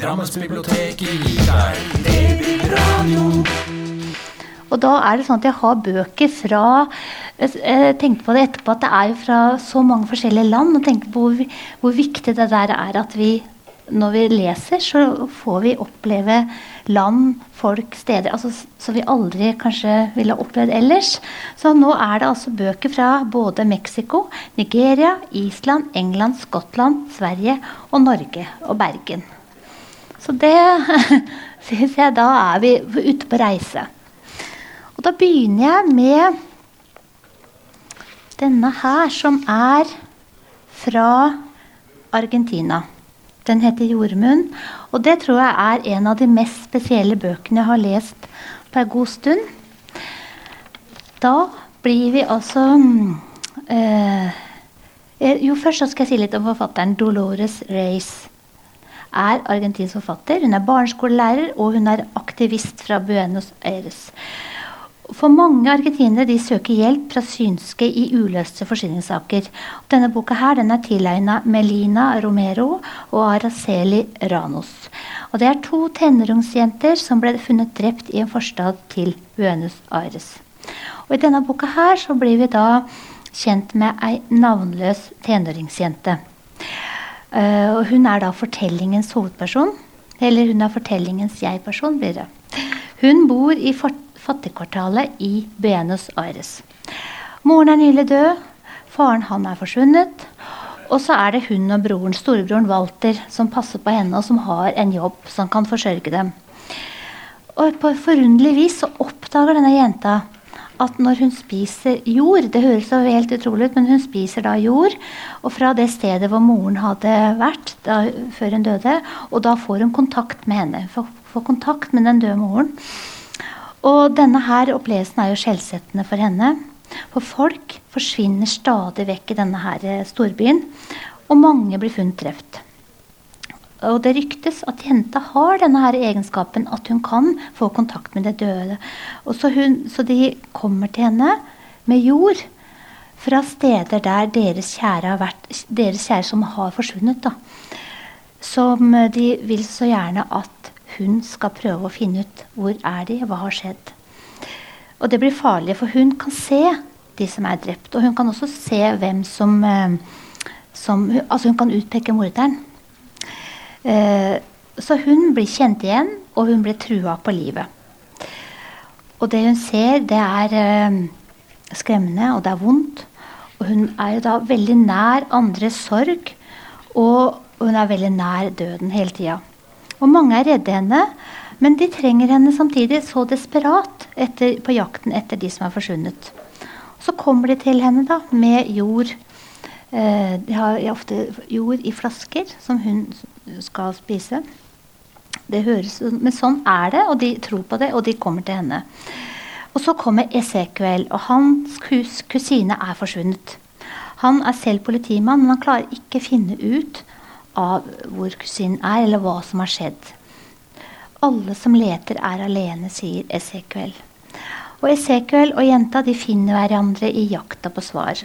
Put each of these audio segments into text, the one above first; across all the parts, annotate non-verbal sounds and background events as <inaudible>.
Drammensbiblioteket gir deg DB-radio. Og da er det sånn at jeg har bøker fra Jeg tenkte på det etterpå at det er jo fra så mange forskjellige land. Og tenkte på hvor, hvor viktig det der er at vi når vi leser, så får vi oppleve land, folk, steder altså, som vi aldri kanskje ville opplevd ellers. Så nå er det altså bøker fra både Mexico, Nigeria, Island, England, Skottland, Sverige og Norge og Bergen. Så det <laughs> syns jeg Da er vi ute på reise. Og da begynner jeg med denne her, som er fra Argentina. Den heter 'Jordmunn'. Og det tror jeg er en av de mest spesielle bøkene jeg har lest på en god stund. Da blir vi altså øh, Jo, først skal jeg si litt om forfatteren Dolores Reis. Er argentinsk forfatter. Hun er barneskolelærer, og hun er aktivist fra Buenos Aires. For mange argentinere de søker hjelp fra synske i uløste forsyningssaker. Denne boka her, den er tilegna Melina Romero og Araceli Ranos. Og Det er to tenåringsjenter som ble funnet drept i en forstad til Buenos Aires. Og I denne boka her så blir vi da kjent med ei navnløs tenåringsjente. Uh, og hun er da fortellingens hovedperson. Eller hun er fortellingens jeg-person, blir det. Hun bor i fattigkvartalet i Buenos Aires. Moren er nylig død. Faren han er forsvunnet. Og så er det hun og broren, storebroren Walter som passer på henne, og som har en jobb som kan forsørge dem. Og på forunderlig vis så oppdager denne jenta at når hun spiser jord Det høres så helt utrolig ut, men hun spiser da jord. Og fra det stedet hvor moren hadde vært da, før hun døde. Og da får hun kontakt med henne. Får, får kontakt med den døde moren. Og denne her opplevelsen er jo skjellsettende for henne. For folk forsvinner stadig vekk i denne her eh, storbyen. Og mange blir funnet drept. Og det ryktes at jenta har denne her egenskapen at hun kan få kontakt med det døde. Så, hun, så de kommer til henne med jord fra steder der deres kjære har vært, deres kjære som har forsvunnet. Da. Som de vil så gjerne at hun skal prøve å finne ut hvor er de, hva har skjedd. Og det blir farlig, for hun kan se de som er drept. Og hun kan også se hvem som, eh, som Altså hun kan utpeke morderen. Eh, så hun blir kjent igjen, og hun blir trua på livet. Og det hun ser, det er eh, skremmende, og det er vondt. Og hun er jo da veldig nær andres sorg, og hun er veldig nær døden hele tida. Og mange er redde henne, men de trenger henne samtidig så desperat etter, på jakten etter de som er forsvunnet. Så kommer de til henne da, med jord. Eh, de har ofte jord i flasker som hun skal spise. Det høres, men sånn er det, og de tror på det, og de kommer til henne. Og så kommer Esekiel, og hans kus, kusine er forsvunnet. Han er selv politimann, men han klarer ikke finne ut av hvor kusinen er, eller hva som har skjedd. Alle som leter, er alene, sier Esekiel. Og Esekiel og jenta de finner hverandre i jakta på svar.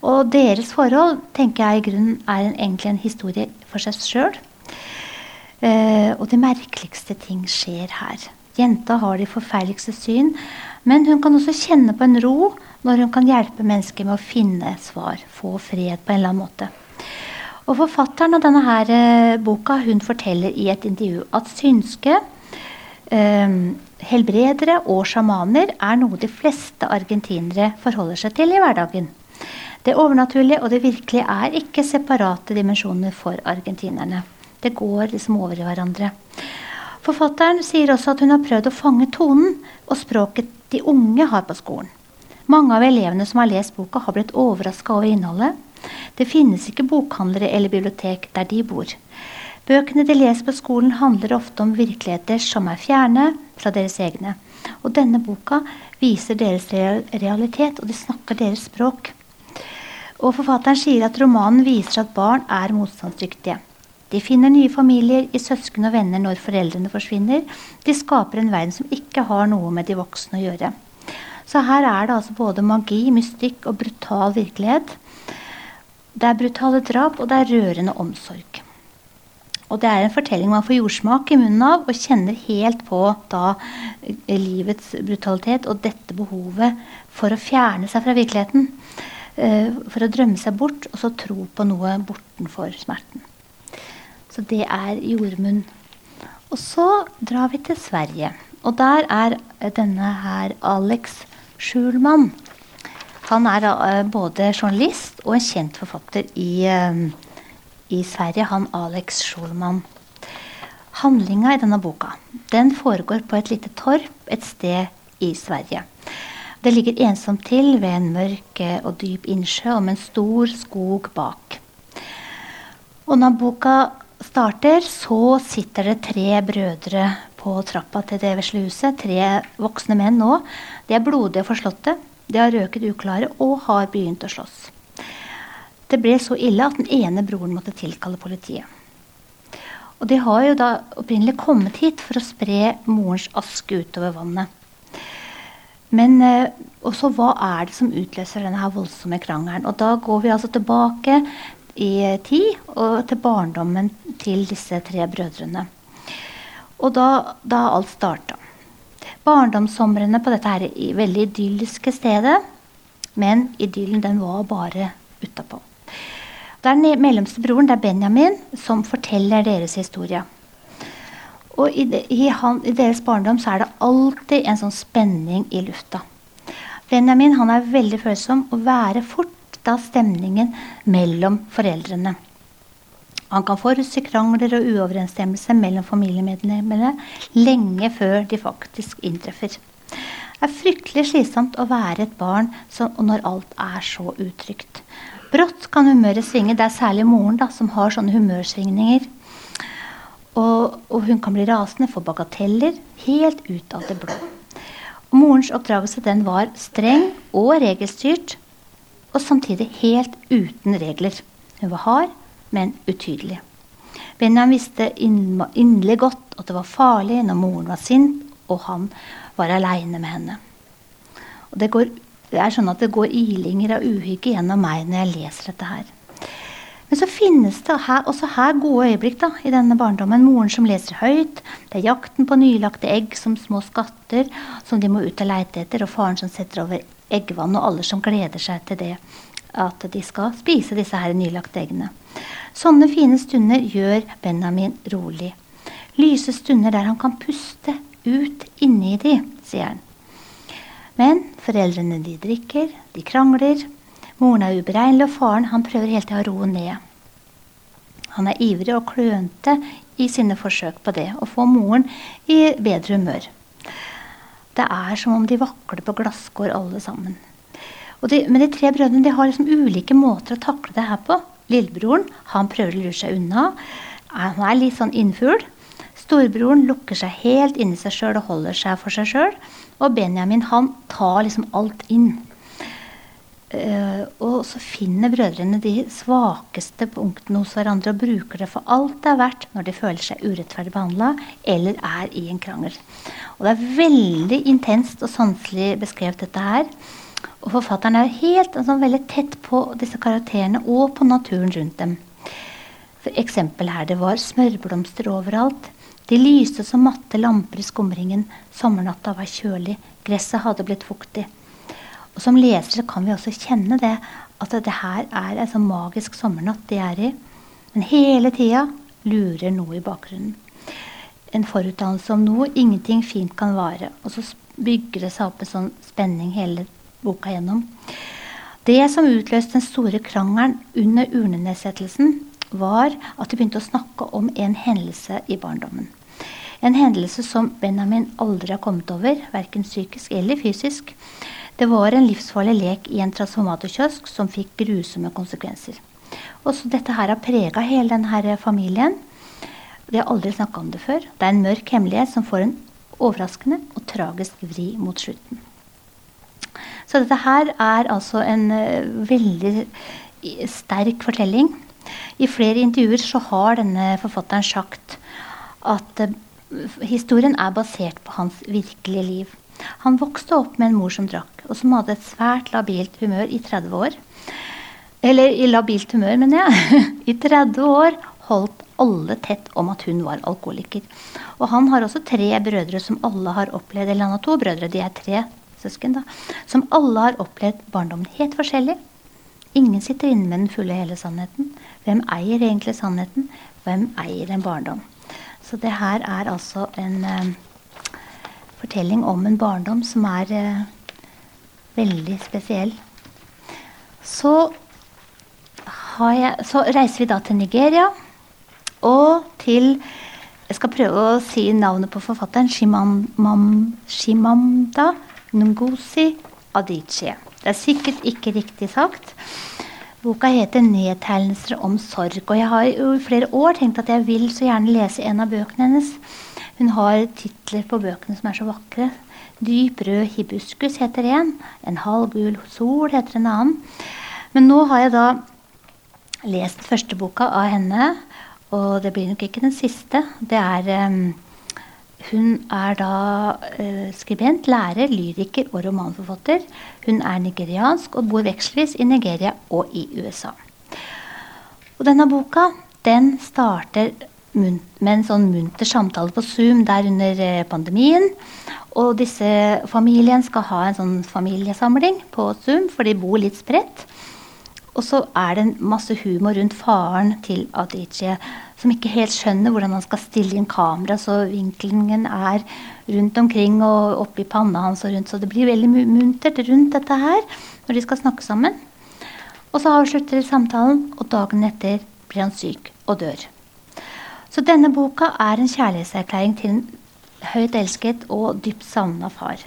Og deres forhold tenker jeg i grunnen er en, egentlig en historie for seg sjøl. Eh, og de merkeligste ting skjer her. Jenta har de forferdeligste syn, men hun kan også kjenne på en ro når hun kan hjelpe mennesker med å finne svar, få fred på en eller annen måte. Og Forfatteren av denne her, eh, boka hun forteller i et intervju at synske eh, helbredere og sjamaner er noe de fleste argentinere forholder seg til i hverdagen. Det overnaturlige og det virkelige er ikke separate dimensjoner for argentinerne. Det går liksom over i hverandre. Forfatteren sier også at hun har prøvd å fange tonen og språket de unge har på skolen. Mange av elevene som har lest boka, har blitt overraska over innholdet. Det finnes ikke bokhandlere eller bibliotek der de bor. Bøkene de leser på skolen, handler ofte om virkeligheter som er fjerne fra deres egne. Og denne boka viser deres realitet, og de snakker deres språk. Og Forfatteren sier at romanen viser at barn er motstandsdyktige. De finner nye familier i søsken og venner når foreldrene forsvinner. De skaper en verden som ikke har noe med de voksne å gjøre. Så her er det altså både magi, mystikk og brutal virkelighet. Det er brutale drap, og det er rørende omsorg. Og det er en fortelling man får jordsmak i munnen av og kjenner helt på da eh, livets brutalitet og dette behovet for å fjerne seg fra virkeligheten. Uh, for å drømme seg bort og så tro på noe bortenfor smerten. Så det er jordmunn. Og så drar vi til Sverige. Og der er denne her Alex Schulman. Han er uh, både journalist og en kjent forfatter i uh, i Sverige, han Alex Schulman. Handlinga i denne boka den foregår på et lite torp et sted i Sverige. Det ligger ensomt til ved en mørk og dyp innsjø og med en stor skog bak. Og når boka starter, så sitter det tre brødre på trappa til det vesle huset. Tre voksne menn nå. De er blodige og forslåtte. De har røket uklare og har begynt å slåss. Det ble så ille at den ene broren måtte tilkalle politiet. Og de har jo da opprinnelig kommet hit for å spre morens aske utover vannet. Men eh, også hva er det som utløser denne her voldsomme krangelen? Og da går vi altså tilbake i tid og til barndommen til disse tre brødrene. Og da, da alt starta. Barndomssomrene på dette her veldig idylliske stedet. Men idyllen den var bare utapå. Den mellomste broren, det er Benjamin, som forteller deres historie. Og i, de, i, han, i, deres barndom så er det alltid en sånn spenning i lufta. Benjamin han er veldig følsom og værer fort da stemningen mellom foreldrene. Han kan forutse krangler og uoverensstemmelser mellom familiemedlemmene lenge før de faktisk inntreffer. Det er fryktelig slitsomt å være et barn når alt er så utrygt. Brått kan humøret svinge. Det er særlig moren da, som har sånne humørsvingninger. Og, og, hun kan bli rasende for bagateller helt ut av det blå. Morens oppdragelse den var streng og regelstyrt, og samtidig helt uten regler. Hun var hard, men utydelig. Benjamin visste inderlig godt at det var farlig når moren var sint og han var aleine med henne. Og det går det er sånn at det går ilinger av uhygge gjennom meg når jeg leser dette her. Men så finnes det her, også her gode øyeblikk da, i denne barndommen. Moren som leser høyt. Det er jakten på nylagte egg som små skatter som de må ut og leite etter. Og faren som setter over eggvann, og alle som gleder seg til det. At de skal spise disse her nylagte eggene. Sånne fine stunder gjør Benjamin rolig. Lyse stunder der han kan puste ut inni de, sier han. Men foreldrene de drikker, de krangler. Moren er uberegnelig, og faren han prøver hele tida å roe ned. Han er ivrig og klønete i sine forsøk på det, å få moren i bedre humør. Det er som om de vakler på glasskår alle sammen. De, men de tre brødrene de har liksom ulike måter å takle det her på. Lillebroren han prøver å lure seg unna. Han er litt sånn innfugl. Storebroren lukker seg helt inni seg sjøl og holder seg for seg sjøl. Og Benjamin han tar liksom alt inn. Uh, og så finner brødrene de svakeste punktene hos hverandre og bruker det for alt det er verdt når de føler seg urettferdig behandla eller er i en krangel. Og Det er veldig intenst og sanselig beskrevet, dette her. Og forfatteren er helt altså, veldig tett på disse karakterene og på naturen rundt dem. For eksempel her det var smørblomster overalt. De lyste som matte lamper i skumringen. Sommernatta var kjølig. Gresset hadde blitt fuktig. Og Som lesere kan vi også kjenne det, at det her er en sånn magisk sommernatt de er i. Men hele tida lurer noe i bakgrunnen. En forutdannelse om noe ingenting fint kan vare. Og så bygger det seg opp en sånn spenning hele boka gjennom. Det som utløste den store krangelen under urnenedsettelsen, var at de begynte å snakke om en hendelse i barndommen. En hendelse som Benjamin aldri har kommet over, verken psykisk eller fysisk. Det var en livsfarlig lek i en transformatorkiosk som fikk grusomme konsekvenser. Også dette her har prega hele denne familien. De har aldri snakka om det før. Det er en mørk hemmelighet som får en overraskende og tragisk vri mot slutten. Så dette her er altså en uh, veldig sterk fortelling. I flere intervjuer så har denne forfatteren sagt at uh, historien er basert på hans virkelige liv. Han vokste opp med en mor som drakk, og som hadde et svært labilt humør i 30 år. Eller i labilt humør, mener jeg. <laughs> I 30 år holdt alle tett om at hun var alkoholiker. Og han har også tre brødre som alle har opplevd Eller han har to brødre, de er tre søsken, da. Som alle har opplevd barndommen helt forskjellig. Ingen sitter inne med den fulle hele sannheten. Hvem eier egentlig sannheten? Hvem eier en barndom? Så det her er altså en uh, fortelling om en barndom som er eh, veldig spesiell. Så, jeg, så, reiser vi da til Nigeria og til Jeg skal prøve å si navnet på forfatteren. Shimam, Shimamda Ngozi Adichie. Det er sikkert ikke riktig sagt. Boka heter 'Nedtegnelser om sorg'. Og jeg har jo i flere år tenkt at jeg vil så gjerne lese en av bøkene hennes. Hun har titler på bøkene som er så vakre. 'Dyp rød hibiskus' heter en. 'En halvgul sol' heter en annen. Men nå har jeg da lest første boka av henne, og det blir nok ikke den siste. Det er um, hun er da uh, skribent, lærer, lyriker og romanforfatter. Hun er nigeriansk og bor vekselvis i Nigeria og i USA. Og denne boka den starter med en sånn munter samtale på Zoom der under uh, pandemien. Og disse familien skal ha en sånn familiesamling på Zoom, for de bor litt spredt. Og så er det masse humor rundt faren til Adichie som ikke helt skjønner hvordan han skal stille inn kamera så vinklingen er rundt omkring og oppi panna hans og rundt. Så det blir veldig muntert rundt dette her når de skal snakke sammen. Og så avslutter samtalen, og dagen etter blir han syk og dør. Så denne boka er en kjærlighetserklæring til en høyt elsket og dypt savna far.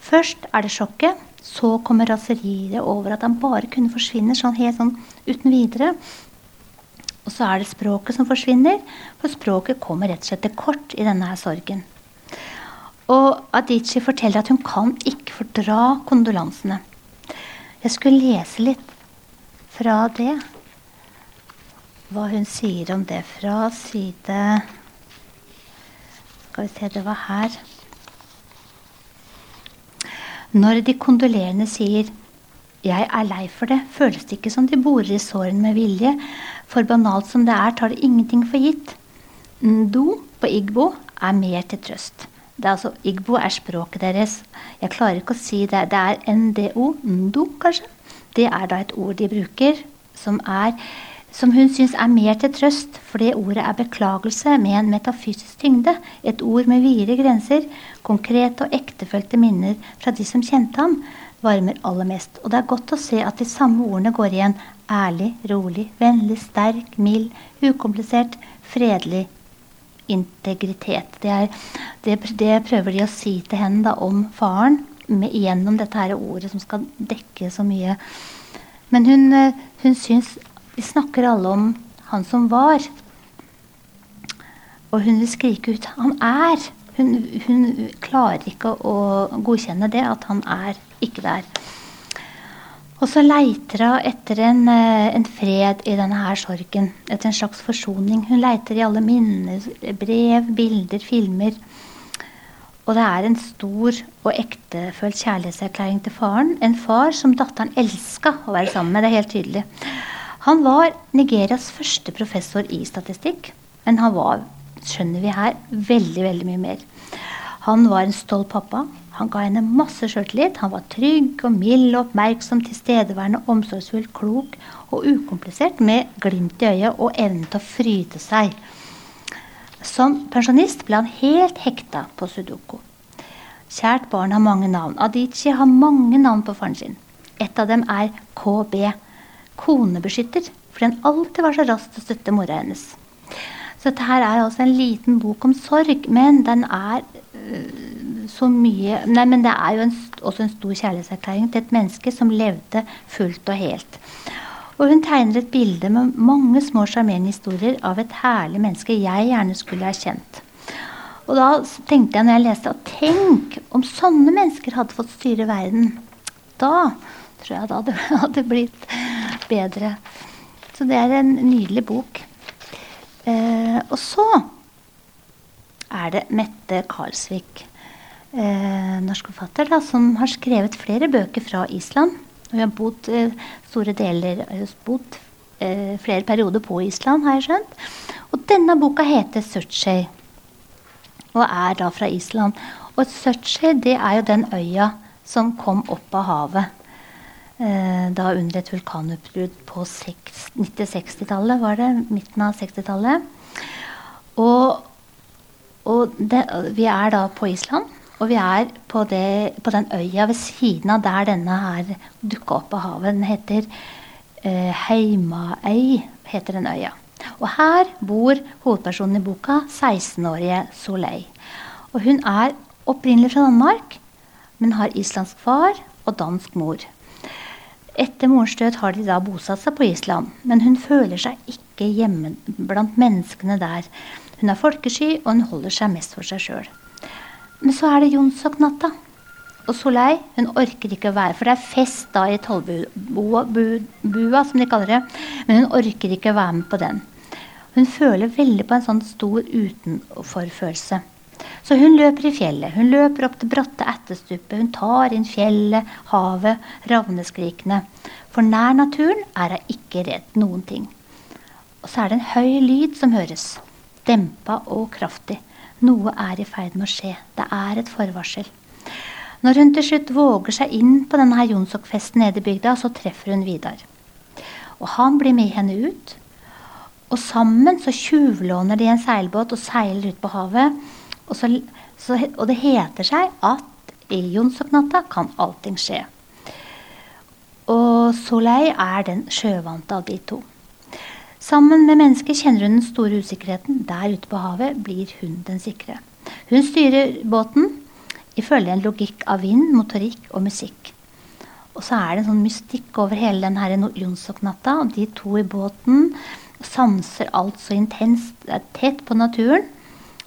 Først er det sjokket. Så kommer raseriet over at han bare kunne forsvinne sånn helt sånn uten videre. Og så er det språket som forsvinner, for språket kommer rett og slett til kort i denne her sorgen. Og Adichie forteller at hun kan ikke fordra kondolansene. Jeg skulle lese litt fra det. Hva hun sier om det fra side Skal vi se, det var her. Når de kondolerende sier 'jeg er lei for det', føles det ikke som de borer i sårene med vilje, for banalt som det er, tar det ingenting for gitt. Ndo på igbo er mer til trøst. Er altså, Igbo er språket deres. Jeg klarer ikke å si det. Det er NDO, ndo kanskje. Det er da et ord de bruker som, er, som hun syns er mer til trøst, for det ordet er beklagelse med en metafysisk tyngde. Et ord med videre grenser. Konkrete og ektefølte minner fra de som kjente ham, varmer aller mest. Og det er godt å se at de samme ordene går igjen ærlig, rolig, vennlig, sterk, mild, ukomplisert, fredelig, integritet. Det, er, det, det prøver de å si til henne da, om faren med, gjennom dette her ordet som skal dekke så mye. Men hun, eh, hun syns Vi snakker alle om han som var. Og hun vil skrike ut 'han er'. Hun, hun klarer ikke å, godkjenne det, at han er ikke der. Og så leiter hun etter en, eh, en, fred i denne her sorgen. Etter en slags forsoning. Hun leiter i alle minner, brev, bilder, filmer. Og det er en stor og ektefølt kjærlighetserklæring til faren. En far som datteren elska å være sammen med. Det er helt tydelig. Han var Nigerias første professor i statistikk. Men han var, skjønner vi her, veldig, veldig mye mer. Han var en stolt pappa. Han ga henne masse sjøltillit. Han var trygg og mild og oppmerksom, tilstedeværende, omsorgsfull, klok og ukomplisert, med glimt i øyet og evnen til å fryde seg. Som pensjonist ble han helt hekta på sudoku. Kjært barn har mange navn. Adichie har mange navn på faren sin. Et av dem er KB, konebeskytter, fordi han alltid var så rask til å støtte mora hennes. Så dette her er altså en liten bok om sorg, men den er øh, så mye Nei, men det er jo en, også en stor kjærlighetserklæring til et menneske som levde fullt og helt. Og hun tegner et bilde med mange små sjarmerende historier av et herlig menneske jeg gjerne skulle ha kjent. Og da tenkte jeg når jeg leste at tenk om sånne mennesker hadde fått styre verden. Da tror jeg det hadde, <laughs> hadde blitt bedre. Så det er en nydelig bok. Eh, og så er det Mette Karlsvik eh, norsk forfatter da, som har skrevet flere bøker fra Island. Jeg har bodd eh, store deler, bodd eh, flere perioder på Island, har jeg skjønt. Og denne boka heter 'Surtsey', og er da fra Island. Og Surtsey, det er jo den øya som kom opp av havet da under et vulkanutbrudd på 90-60-tallet, var det? Midten av 60-tallet. Og, og det, vi er da på Island. Og vi er på, det, på, den øya ved siden av der denne her dukka opp av havet. Den heter eh, Heimaøy, heter den øya. Og her bor hovedpersonen i boka, 16-årige Soleil. Og hun er opprinnelig fra Danmark, men har islandsk far og dansk mor. Etter morens død har de da bosatt seg på Island, men hun føler seg ikke hjemme blant menneskene der. Hun er folkesky, og hun holder seg mest for seg sjøl. Men så er det Jonsoknatta. Og Soleil hun orker ikke å være For det er fest da i Tollbua, som de kaller det. Men hun orker ikke å være med på den. Hun føler veldig på en sånn stor utenforfølelse. Så hun løper i fjellet. Hun løper opp til bratte etterstupet. Hun tar inn fjellet, havet, ravneskrikene. For nær naturen er hun ikke redd noen ting. Og så er det en høy lyd som høres. Dempa og kraftig. Noe er i ferd med å skje. Det er et forvarsel. Når hun til slutt våger seg inn på denne Jonsok-festen nede i bygda, så treffer hun Vidar. Og han blir med henne ut. Og sammen så tjuvlåner de en seilbåt og seiler ut på havet. Og, så, så, og det heter seg at i Jonsok-natta kan allting skje. Og Soleil er den sjøvante av de to. Sammen med mennesket kjenner hun den store usikkerheten. Der ute på havet blir hun den sikre. Hun styrer båten ifølge en logikk av vind, motorikk og musikk. Og så er det en sånn mystikk over hele denne her Jonsoknatta. De to i båten sanser alt så intenst. Det er tett på naturen.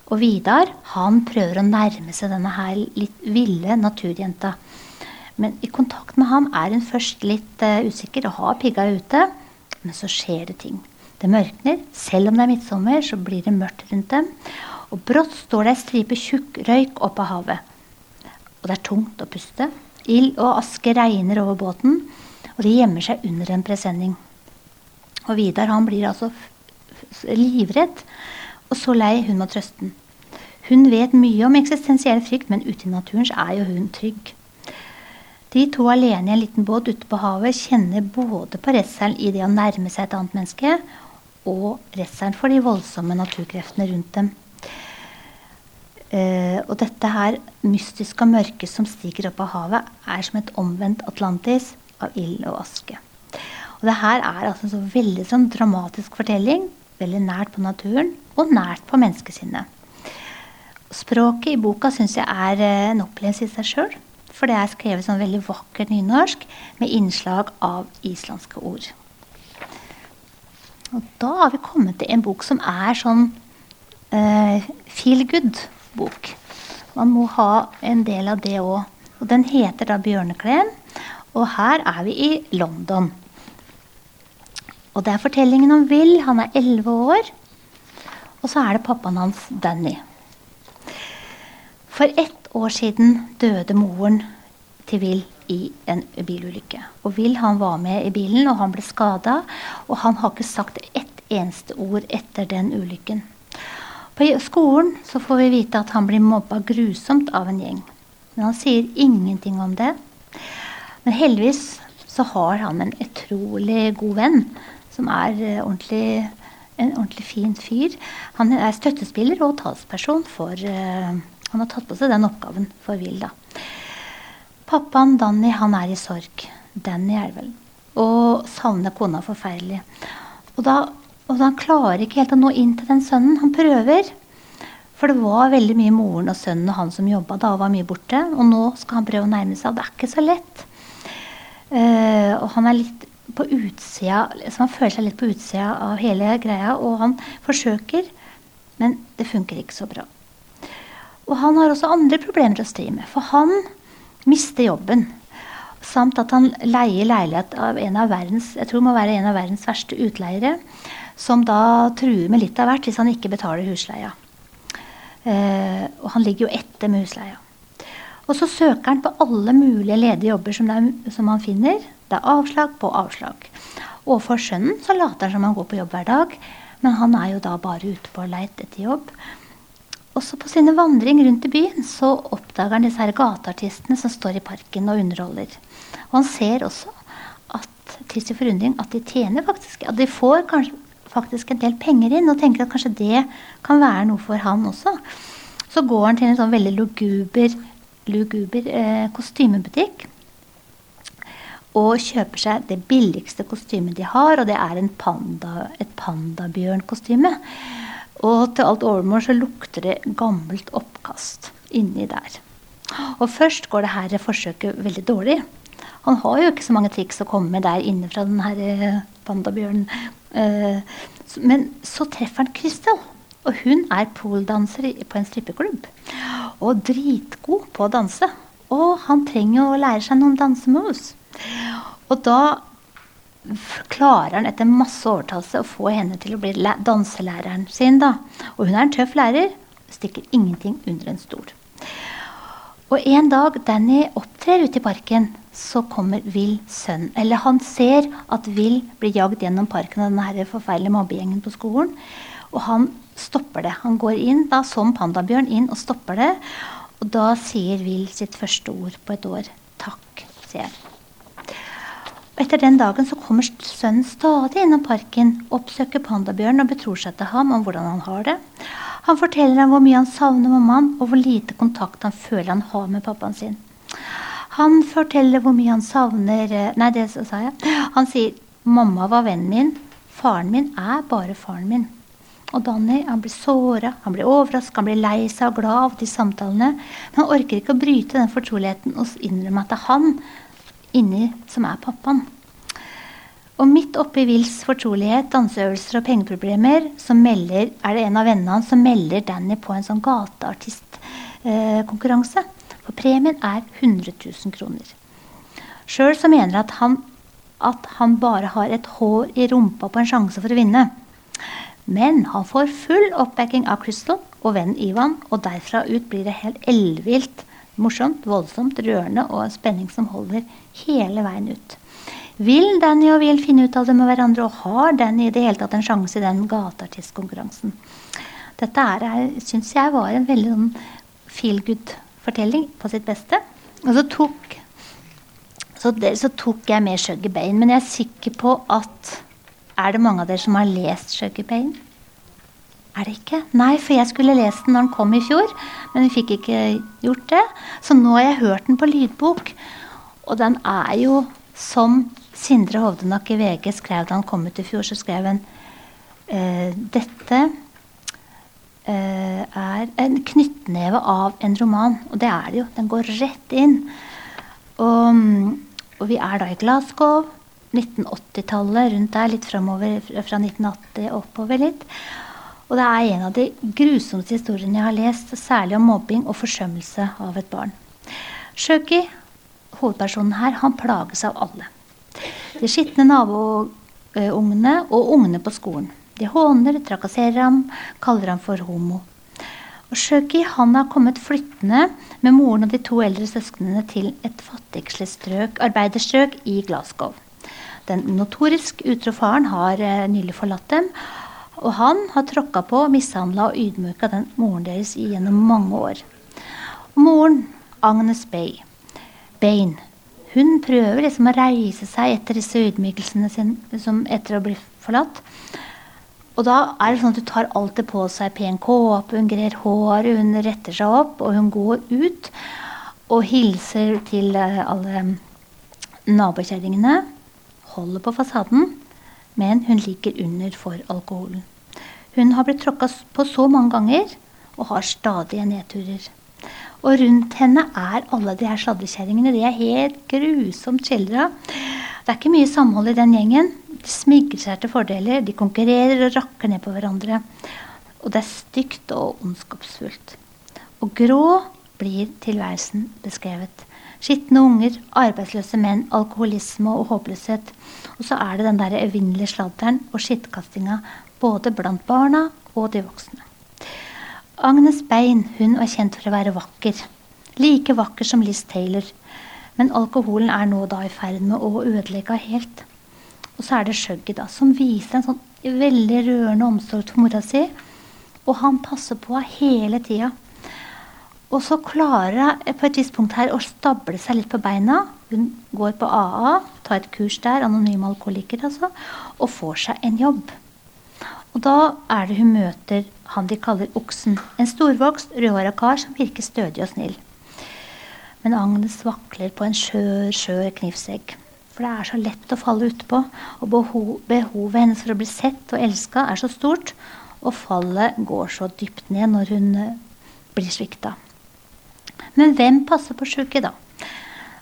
Og Vidar han prøver å nærme seg denne her litt ville naturjenta. Men i kontakt med ham er hun først litt uh, usikker og har pigga ute. Men så skjer det ting. Det mørkner. Selv om det er midtsommer, så blir det mørkt rundt dem. Og brått står det ei stripe tjukk røyk opp av havet. Og det er tungt å puste. Ild og aske regner over båten, og de gjemmer seg under en presenning. Og Vidar han blir altså livredd, og så lei hun må trøste den. Hun vet mye om eksistensiell frykt, men ute i naturen er jo hun trygg. De to alene i en liten båt ute på havet kjenner både på redselen i det å nærme seg et annet menneske, og redselen for de voldsomme naturkreftene rundt dem. Uh, og dette her mystiske mørket som stiger opp av havet, er som et omvendt Atlantis av ild og aske. Og det her er altså en så veldig sånn dramatisk fortelling. Veldig nært på naturen og nært på menneskesinnet. Språket i boka syns jeg er uh, en opplevelse i seg sjøl. For det er skrevet sånn veldig vakkert nynorsk med innslag av islandske ord. Og da har vi kommet til en bok som er sånn uh, feel good-bok. Man må ha en del av det òg. Og den heter da 'Bjørneklem'. Og her er vi i London. Og det er fortellingen om Will. Han er elleve år. Og så er det pappaen hans, Danny. For ett år siden døde moren til Will i en bilulykke. Og Will han var med i bilen, og han ble skada. Og han har ikke sagt ett eneste ord etter den ulykken. På skolen så får vi vite at han blir mobba grusomt av en gjeng. Men han sier ingenting om det. Men heldigvis så har han en utrolig god venn som er uh, ordentlig, en ordentlig fin fyr. Han er støttespiller og talsperson for uh, Han har tatt på seg den oppgaven for Will. da. Pappaen Danny han er i sorg. Danny er vel. Og savner kona forferdelig. Og da, og da han klarer ikke helt å nå inn til den sønnen. Han prøver. For det var veldig mye moren og sønnen og han som jobba da var mye borte. Og nå skal han prøve å nærme seg. Det er ikke så lett. Uh, og han er litt på utsida liksom Han føler seg litt på utsida av hele greia. Og han forsøker, men det funker ikke så bra. Og han har også andre problemer å stri med. For han mister jobben. Samt at han leier leilighet av en av verdens jeg tror må være en av verdens verste utleiere. Som da truer med litt av hvert hvis han ikke betaler husleia. Eh, og han ligger jo etter med husleia. Og så søker han på alle mulige ledige jobber som, er, som han finner. Det er avslag på avslag. Overfor sønnen så later han som han går på jobb hver dag. Men han er jo da bare ute på leit etter jobb. Også på sine vandring rundt i byen så oppdager han disse her gateartistene som står i parken og underholder. Og han ser også at til sin forundring at de tjener faktisk At de får kanskje, faktisk en del penger inn, og tenker at kanskje det kan være noe for han også. Så går han til en sånn veldig luguber, luguber eh, kostymebutikk og kjøper seg det billigste kostymet de har, og det er panda, et pandabjørnkostyme. Og til alt overmål så lukter det gammelt oppkast inni der. Og først går det her forsøket veldig dårlig. Han har jo ikke så mange triks å komme med der inne fra den her eh, pandabjørnen. Eh, men så treffer han Crystal. Og hun er poldanser på en strippeklubb. Og dritgod på å danse. Og han trenger å lære seg noen dansemoves. Og da klarer han etter masse overtalelse å få henne til å bli danselæreren sin. da. Og hun er en tøff lærer. Stikker ingenting under en stol. Og en dag Danny opptrer ute i parken, så kommer Will sønn. Eller han ser at Will blir jagd gjennom parken av denne forferdelige mobbegjengen på skolen. Og han stopper det. Han går inn da som pandabjørn inn og stopper det. Og da sier Will sitt første ord på et år. Takk, sier han. Etter den dagen så kommer sønnen stadig innom parken, oppsøker pandabjørnen og betror seg til ham om hvordan han har det. Han forteller ham hvor mye han savner mammaen, og hvor lite kontakt han føler han har med pappaen sin. Han forteller hvor mye han savner eh, Nei, det sa jeg. Han sier 'mamma var vennen min'. Faren min er bare faren min. Og Danny han blir såra, han blir overraska, han blir lei seg og glad av de samtalene. Men han orker ikke å bryte den fortroligheten og innrømme at det er han inni som er pappaen. Og midt oppi Wills fortrolighet, danseøvelser og pengeproblemer så melder, er det en av vennene hans som melder Danny på en sånn gateartistkonkurranse. Eh, For premien er 100 000 kroner. Sjøl så mener at han at han bare har et hår i rumpa på en sjanse for å vinne. Men han får full oppbacking av Crystal og vennen Ivan, og derfra ut blir det helt ellevilt morsomt, voldsomt, rørende og en spenning som holder hele veien ut. Vil Danny og Will finne ut av det med hverandre, og har Danny i det hele tatt en sjanse i den gateartistkonkurransen? Dette syns jeg var en veldig sånn feel good-fortelling på sitt beste. Og så tok, så, det, så tok jeg med Shuggy Bain, men jeg er sikker på at Er det mange av dere som har lest Shuggy Bane? Er det ikke? Nei, for jeg skulle lest den når den kom i fjor, men vi fikk ikke gjort det. Så nå har jeg hørt den på lydbok. Og den er jo som Sindre Hovdenak i VG skrev da han kom ut i fjor, så skrev han eh, dette eh, er en knyttneve av en roman. Og det er det jo. Den går rett inn. Og, og vi er da i Glasgow. 1980-tallet, rundt der, litt framover fra 1980 oppover litt. Og det er en av de grusomste historiene jeg har lest, særlig om mobbing og forsømmelse av et barn. Sjøki, hovedpersonen her, han plages av alle. De skitne naboungene og ungene på skolen. De håner, trakasserer ham, kaller ham for homo. Og Sjøki han har kommet flyttende med moren og de to eldre søsknene til et fattigslig strøk, arbeiderstrøk i Glasgow. Den notorisk utro faren har eh, nylig forlatt dem, og han har tråkka på, mishandla og ydmyka den moren deres gjennom mange år. moren, Agnes Bay, Bain, hun prøver liksom å reise seg etter disse ydmykelsene sine liksom etter å bli forlatt. Og da er det sånn at hun tar alltid på seg pen kåpe, hun grer håret, hun retter seg opp, og hun går ut og hilser til eh, alle nabokjerringene. Holder på fasaden men hun ligger under for alkoholen. Hun har blitt tråkka på så mange ganger og har stadige nedturer. Og rundt henne er alle de her sladrekjerringene. De er helt grusomt skildra. Det er ikke mye samhold i den gjengen. De smigrer seg til fordeler, de konkurrerer og rakker ned på hverandre. Og det er stygt og ondskapsfullt. Og grå blir tilværelsen beskrevet. Skitne unger, arbeidsløse menn, alkoholisme og håpløshet. Og så er det den der evinnelige sladderen og skittkastinga både blant barna og de voksne. Agnes Bein hun var kjent for å være vakker. Like vakker som Liz Taylor. Men alkoholen er nå da i ferd med å ødelegge helt. Og så er det Shuggy, da, som viser en sånn veldig rørende omsorg til mora si. Og han passer på henne hele tida. Og så klarer hun på et tidspunkt her å stable seg litt på beina. Hun går på AA, tar et kurs der, anonyme alkoholiker, altså, og får seg en jobb. Og da er det hun møter han de kaller Oksen. En storvokst, rødhåra kar som virker stødig og snill. Men Agnes vakler på en skjør, skjør knivsegg. For det er så lett å falle utpå. Og behovet hennes for å bli sett og elska er så stort. Og fallet går så dypt ned når hun uh, blir svikta. Men hvem passer på sjuke, da?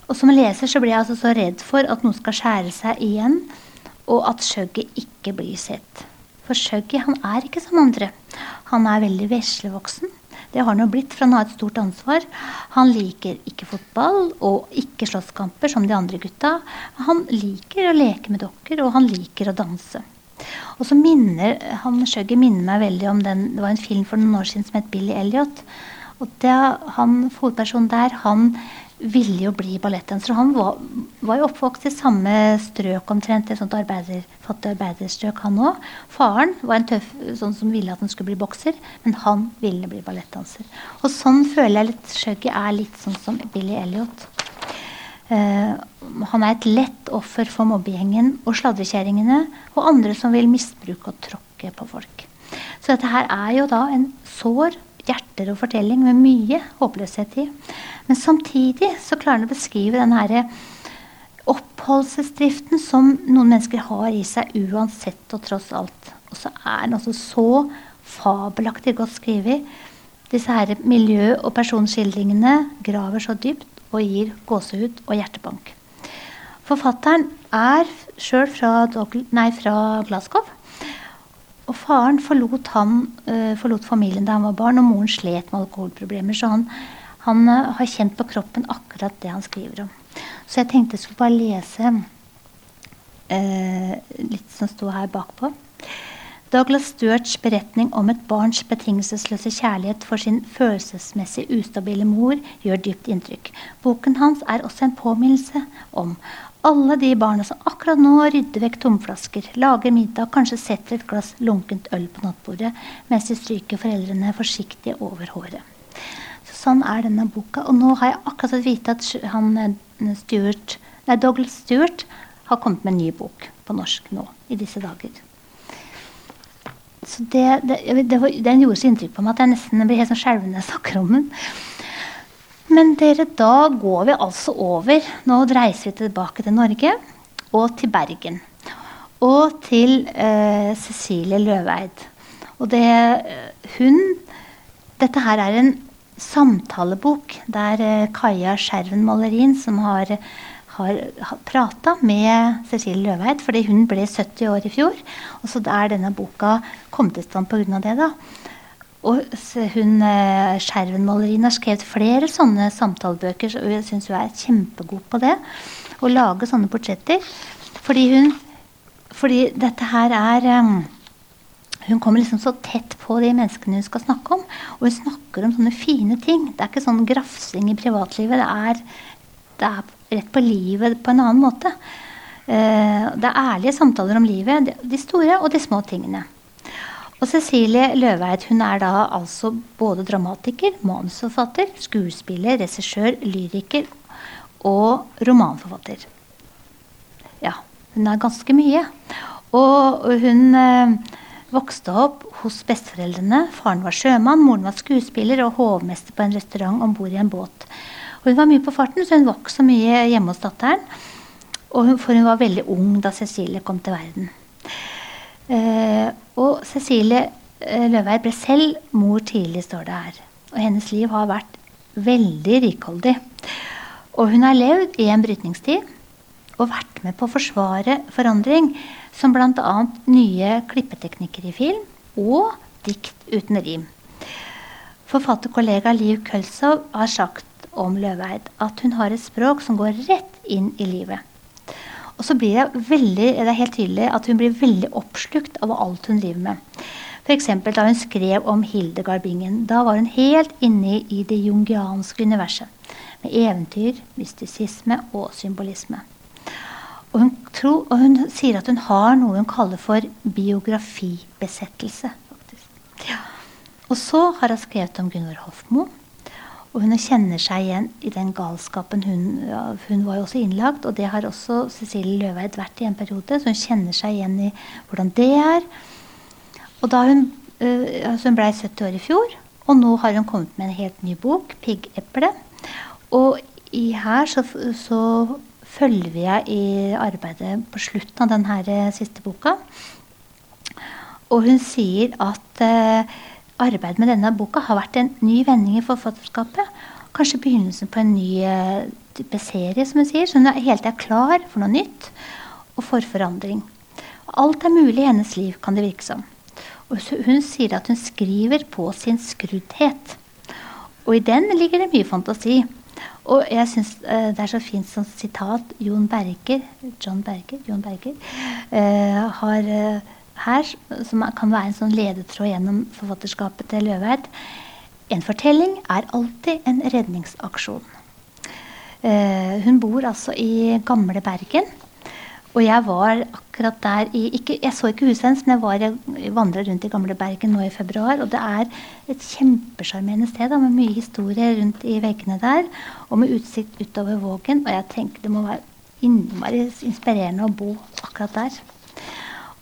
Og som leser så blir jeg altså så redd for at noen skal skjære seg igjen, og at skjøgget ikke blir sett. For skjøgget han er ikke som andre. Han er veldig veslevoksen. Det har han jo blitt, for han har et stort ansvar. Han liker ikke fotball og ikke slåsskamper som de andre gutta. Han liker å leke med dokker, og han liker å danse. Og så minner han Skjøgget minner meg veldig om den, Det var en film for noen år siden som het Billy Elliot. Og det, han hovedpersonen der, han ville jo bli ballettdanser. Han var, var, jo oppvokst i samme strøk omtrent, et sånt arbeider, fattig arbeiderstrøk, han òg. Faren var en tøff sånn som ville at han skulle bli bokser, men han ville bli ballettdanser. Og sånn føler jeg litt Shuggy er litt sånn som Billy Elliot. Uh, han er et lett offer for mobbegjengen og sladrekjerringene og andre som vil misbruke og tråkke på folk. Så dette her er jo da en sår hjerter og fortelling med mye håpløshet i. Men samtidig så klarer han å beskrive den herre oppholdelsesdriften som noen mennesker har i seg uansett og tross alt. Og så er den altså så fabelaktig godt skrevet. Disse her miljø- og personskildringene graver så dypt og gir gåsehud og hjertebank. Forfatteren er sjøl fra, fra, Glasgow. Og faren forlot, han, uh, forlot familien da han var barn, og moren slet med alkoholproblemer. Så han han uh, har kjent på kroppen akkurat det han skriver om. Så jeg tenkte jeg skulle bare lese uh, litt som sto her bakpå. Douglas Sturts beretning om et barns betingelsesløse kjærlighet for sin følelsesmessig ustabile mor gjør dypt inntrykk. Boken hans er også en påminnelse om alle de barna som akkurat nå rydder vekk tomflasker, lager middag, kanskje setter et glass lunkent øl på nattbordet mens de stryker foreldrene forsiktig over håret. Sånn er denne boka. Og nå har jeg akkurat fått vite at han, eh, Stuart, nei, Douglas Stewart har kommet med en ny bok på norsk nå i disse dager. Så det, det, det, Den gjorde så inntrykk på meg at jeg nesten blir helt sånn skjelven når jeg snakker om den. Men dere, da går vi altså over. Nå reiser vi tilbake til Norge og til Bergen. Og til eh, Cecilie Løveid. Og det eh, Hun Dette her er en samtalebok der eh, Kaja Skjerven Malerin, som har, har, prata med Cecilie Løveid, fordi hun ble 70 år i fjor. Og så er denne boka kommet i stand pga. det. da. Og hun, Skjervenmalerien har skrevet flere sånne samtalebøker, og jeg syns hun er kjempegod på det. Å lage sånne portretter. Fordi hun Fordi dette her er um, hun kommer liksom så tett på de menneskene hun skal snakke om. Og hun snakker om sånne fine ting. Det er ikke sånn grafsing i privatlivet. Det er, det er, rett på livet på en annen måte. Uh, det er ærlige samtaler om livet. De store og de små tingene. Og Cecilie Løveid hun er da altså både dramatiker, manusforfatter, skuespiller, regissør, lyriker og romanforfatter. Ja, hun er ganske mye. Og hun eh, Vokste opp hos besteforeldrene. Faren var sjømann, moren var skuespiller og hovmester på en restaurant om bord i en båt. Og hun var mye på farten, så hun så mye hjemme hos datteren. Hun, for hun var veldig ung da Cecilie kom til verden. Eh, og Cecilie eh, Løveid ble selv mor tidlig, står det her. Og hennes liv har vært veldig rikholdig. Og hun har levd i en brytningstid og vært med på å forsvare forandring som bl.a. nye klippeteknikker i film og dikt uten rim. Forfatterkollega Liv Kølsov har sagt om Løveid at hun har et språk som går rett inn i livet. Og så blir det, veldig, det er helt tydelig at hun blir veldig oppslukt av alt hun driver med. F.eks. da hun skrev om Hildegard Bingen. Da var hun helt inne i det jungianske universet. Med eventyr, mystisisme og symbolisme. Og hun, tror, og hun sier at hun har noe hun kaller for biografibesettelse. Ja. Og så har hun skrevet om Gunvor Hofmo. Og hun kjenner seg igjen i den galskapen. Hun, hun var jo også innlagt, og det har også Cecilie Løveid vært i en periode. Så hun kjenner seg igjen i hvordan det er. Og da hun, øh, altså hun blei 70 år i fjor, og nå har hun kommet med en helt ny bok, 'Piggeple'. Og i her så, så følger vi i arbeidet på slutten av denne eh, siste boka. Og hun sier at eh, arbeidet med denne boka har vært en ny vending i forfatterskapet. Kanskje begynnelsen på en ny eh, type serie, som hun sier. Så hun er helt er klar for noe nytt og for forandring. Alt er mulig i hennes liv, kan det virke som. Og hun sier at hun skriver på sin skruddhet. Og i den ligger det mye fantasi. Og jeg syns uh, det er så fint som sitat Jon Berger, John Berger, Jon Berger uh, har her, som kan være en sånn ledetråd gjennom forfatterskapet til Løveid. En fortelling er alltid en redningsaksjon. hun bor altså i gamle Bergen. Og jeg var akkurat der i ikke, Jeg så ikke huset hennes, men jeg, var, vandra rundt i gamle Bergen nå i februar. Og det er et kjempesjarmerende sted da, med mye historie rundt i veggene der. Og med utsikt utover Vågen. Og jeg tenker det må være innmari inspirerende å bo akkurat der.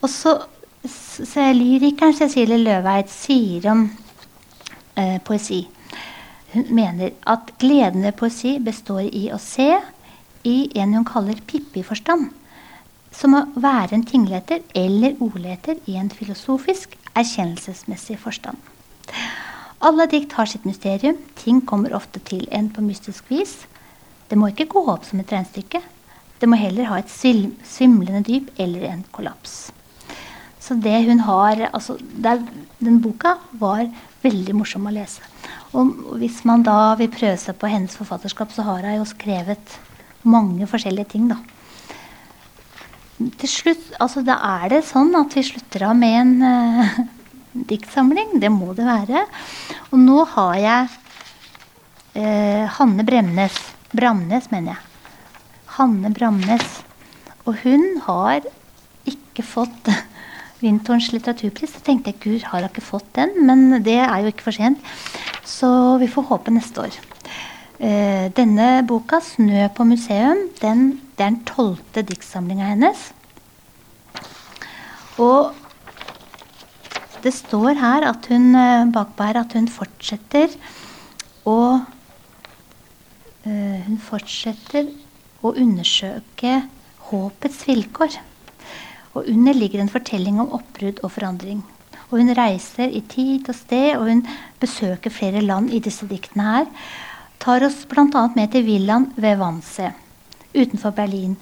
Og så Lyrikeren Cecilie Løveid sier om eh, poesi Hun mener at gleden ved poesi består i å se i en hun kaller Pippi-forstand som å være en tingleter eller ordleter i en filosofisk, erkjennelsesmessig forstand. Alle dikt har sitt mysterium. Ting kommer ofte til en på mystisk vis. Det må ikke gå opp som et regnestykke. Det må heller ha et svimlende dyp eller en kollaps. Så det hun har altså, der, Den boka var veldig morsom å lese. Og hvis man da vil prøve seg på hennes forfatterskap, så har hun jo skrevet mange forskjellige ting. da til slutt altså Da er det sånn at vi slutter av med en uh, <laughs> diktsamling. Det må det være. Og nå har jeg uh, Hanne Bremnes. Bramnes, mener jeg. Hanne Bramnes. Og hun har ikke fått <laughs> Vintorens litteraturpris. Så tenkte jeg gud, har hun ikke fått den? Men det er jo ikke for sent. Så vi får håpe neste år. Eh, denne boka, 'Snø på museum', den det er den tolvte diktsamlinga hennes. Og det står her at hun bakbærer bakpå her at hun fortsetter å uh, Hun fortsetter å undersøke håpets vilkår. Og under ligger en fortelling om oppbrudd og forandring. Og hun reiser i tid og sted, og hun besøker flere land i disse diktene her. Tar oss bl.a. med til villaen ved Wannsee utenfor Berlin,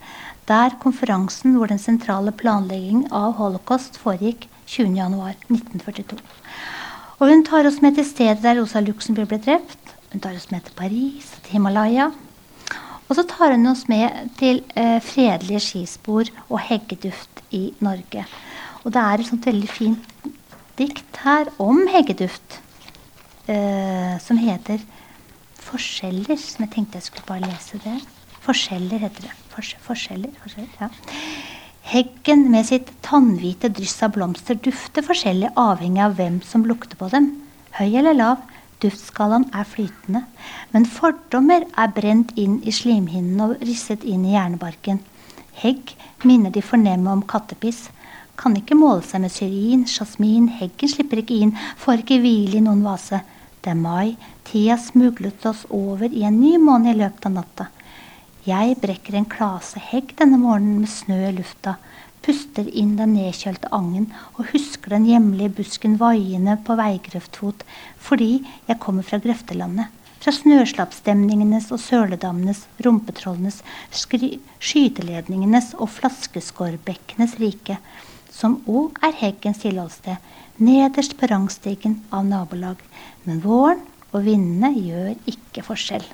der konferansen hvor den sentrale planleggingen av holocaust foregikk 20.1.1942. Og hun tar oss med til stedet der Rosa Luxemburg ble drept. Hun tar oss med til Paris, til Himalaya. Og så tar hun oss med til eh, fredelige skispor og heggeduft i Norge. Og det er et sånt veldig fint dikt her om heggeduft eh, som heter 'Forskjeller', som jeg tenkte jeg skulle bare lese det. Forskjeller heter det. Fors forskjeller, forskjeller, ja. Heggen med sitt tannhvite dryss av blomster dufter forskjellig avhengig av hvem som lukter på dem. Høy eller lav, duftskalaen er flytende. Men fordommer er brent inn i slimhinnen og risset inn i hjernebarken. Hegg minner de fornemme om kattepiss. Kan ikke måle seg med syrin, sjasmin, heggen slipper ikke inn, får ikke hvile i noen vase. Det er mai, tida smuglet oss over i en ny måned i løpet av natta. Jeg brekker en klase hegg denne morgenen med snø i lufta, puster inn den nedkjølte angen og husker den hjemlige busken vaiende på veigrøftfot fordi jeg kommer fra grøftelandet. Fra snøslappstemningenes og søledammenes, rumpetrollenes, skyteledningenes og flaskeskårbekkenes rike, som òg er heggens tilholdssted, nederst på rangstigen av nabolag. Men våren og vindene gjør ikke forskjell.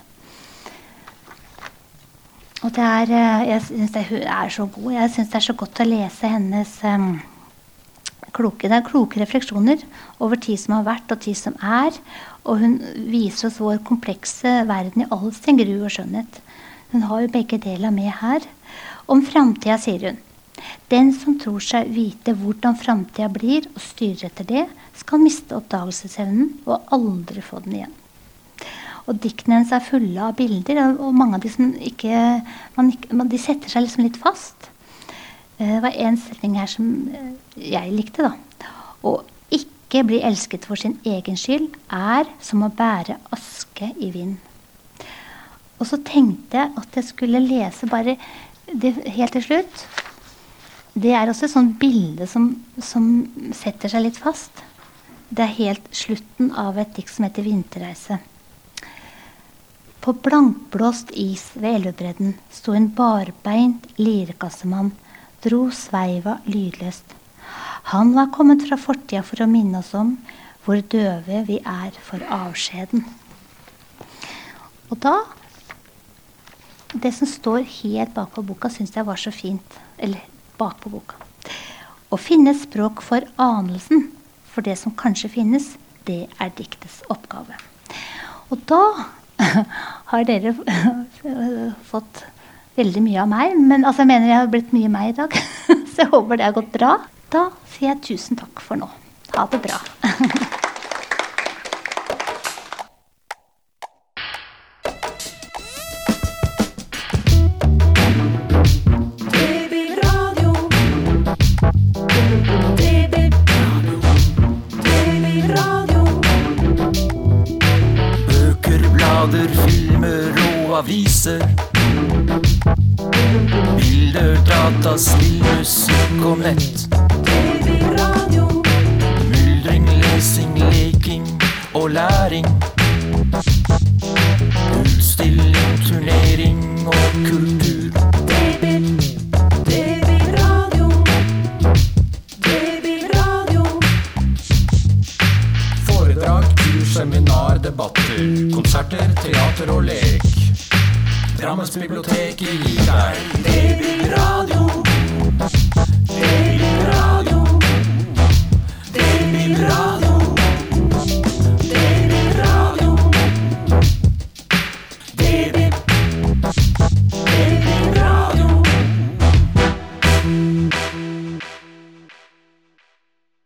Og det er, eh, jeg syns hun er så god. Jeg syns det er så godt å lese hennes um, kloke, det er kloke refleksjoner over tid som har vært, og tid som er. Og hun viser oss vår komplekse verden i all sin gru og skjønnhet. Hun har jo begge deler med her. Om framtida sier hun den som tror seg vite hvordan framtida blir, og styrer etter det, skal miste oppdagelsesevnen og aldri få den igjen. Og diktene hennes er fulle av bilder, og mange av de som ikke, man, de setter seg liksom litt fast. Eh, det var en setning her som eh, jeg likte, da. Å ikke bli elsket for sin egen skyld er som å bære aske i vind. Og så tenkte jeg at jeg skulle lese bare det helt til slutt. Det er også et sånt bilde som, som, setter seg litt fast. Det er helt slutten av et dikt som heter 'Vinterreise'. På blankblåst is ved elvebredden sto en barbeint lirekassemann, dro sveiva lydløst. Han var kommet fra fortida for å minne oss om hvor døve vi er for avskjeden. Og da det som står helt bakpå boka, syns jeg var så fint. Eller bakpå boka. Å finne språk for anelsen, for det som kanskje finnes, det er diktets oppgave. Og da <laughs> har dere <laughs> fått veldig mye av meg. Men altså, jeg mener jeg har blitt mye meg i dag. <laughs> Så jeg håper det har gått bra. Da sier jeg tusen takk for nå. Ha det bra.